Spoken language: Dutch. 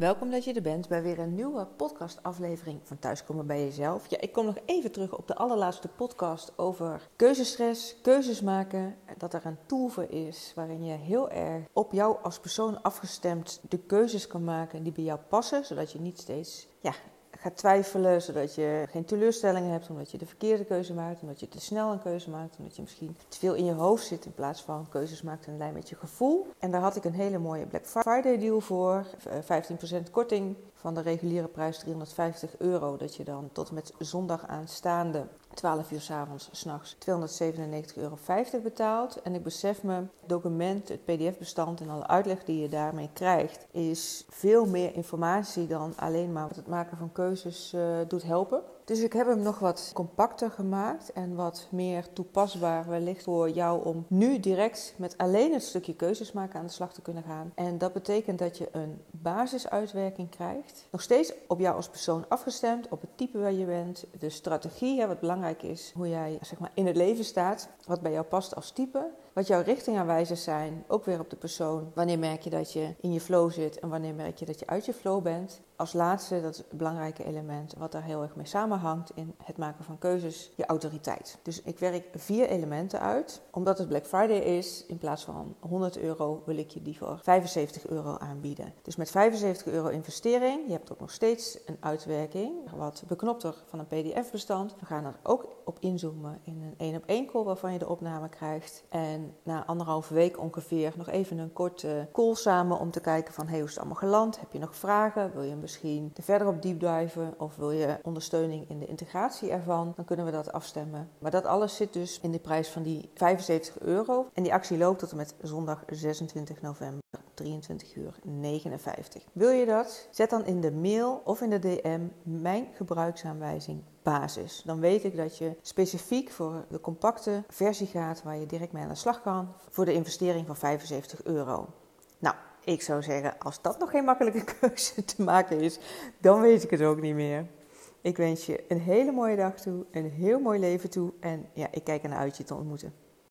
Welkom dat je er bent bij weer een nieuwe podcastaflevering van Thuiskomen bij Jezelf. Ja, ik kom nog even terug op de allerlaatste podcast over keuzestress, keuzes maken. Dat er een tool voor is waarin je heel erg op jou als persoon afgestemd de keuzes kan maken die bij jou passen. Zodat je niet steeds ja, gaat twijfelen, zodat je geen teleurstellingen hebt, omdat je de verkeerde keuze maakt, omdat je te snel een keuze maakt, omdat je misschien te veel in je hoofd zit in plaats van keuzes maakt in lijn met je gevoel. En daar had ik een hele mooie Black Friday deal voor, 15% korting van de reguliere prijs 350 euro, dat je dan tot en met zondag aanstaande 12 uur s avonds, s'nachts 297,50 euro betaalt. En ik besef me, het document, het pdf-bestand en alle uitleg die je daarmee krijgt, is veel meer informatie dan alleen maar het maken van keuzes uh, doet helpen. Dus ik heb hem nog wat compacter gemaakt en wat meer toepasbaar wellicht voor jou om nu direct met alleen het stukje keuzes maken aan de slag te kunnen gaan. En dat betekent dat je een basisuitwerking krijgt. Nog steeds op jou als persoon afgestemd, op het type waar je bent, de strategie, wat belangrijk is, hoe jij zeg maar, in het leven staat, wat bij jou past als type. Wat jouw richtingaanwijzers zijn, ook weer op de persoon. Wanneer merk je dat je in je flow zit en wanneer merk je dat je uit je flow bent. Als laatste, dat belangrijke element, wat daar heel erg mee samenhangt in het maken van keuzes, je autoriteit. Dus ik werk vier elementen uit. Omdat het Black Friday is, in plaats van 100 euro wil ik je die voor 75 euro aanbieden. Dus met 75 euro investering, je hebt ook nog steeds een uitwerking, wat beknopter van een PDF-bestand. We gaan er ook op inzoomen in een één op één call waarvan je de opname krijgt. En na anderhalve week ongeveer nog even een korte call samen om te kijken van hey, hoe is het allemaal geland? Heb je nog vragen? Wil je misschien er verder op deepdiven of wil je ondersteuning in de integratie ervan? Dan kunnen we dat afstemmen. Maar dat alles zit dus in de prijs van die 75 euro. En die actie loopt tot en met zondag 26 november. 23 uur 59. Wil je dat? Zet dan in de mail of in de DM mijn gebruiksaanwijzing basis. Dan weet ik dat je specifiek voor de compacte versie gaat waar je direct mee aan de slag kan voor de investering van 75 euro. Nou, ik zou zeggen, als dat nog geen makkelijke keuze te maken is, dan weet ik het ook niet meer. Ik wens je een hele mooie dag toe, een heel mooi leven toe en ja, ik kijk ernaar uit je te ontmoeten.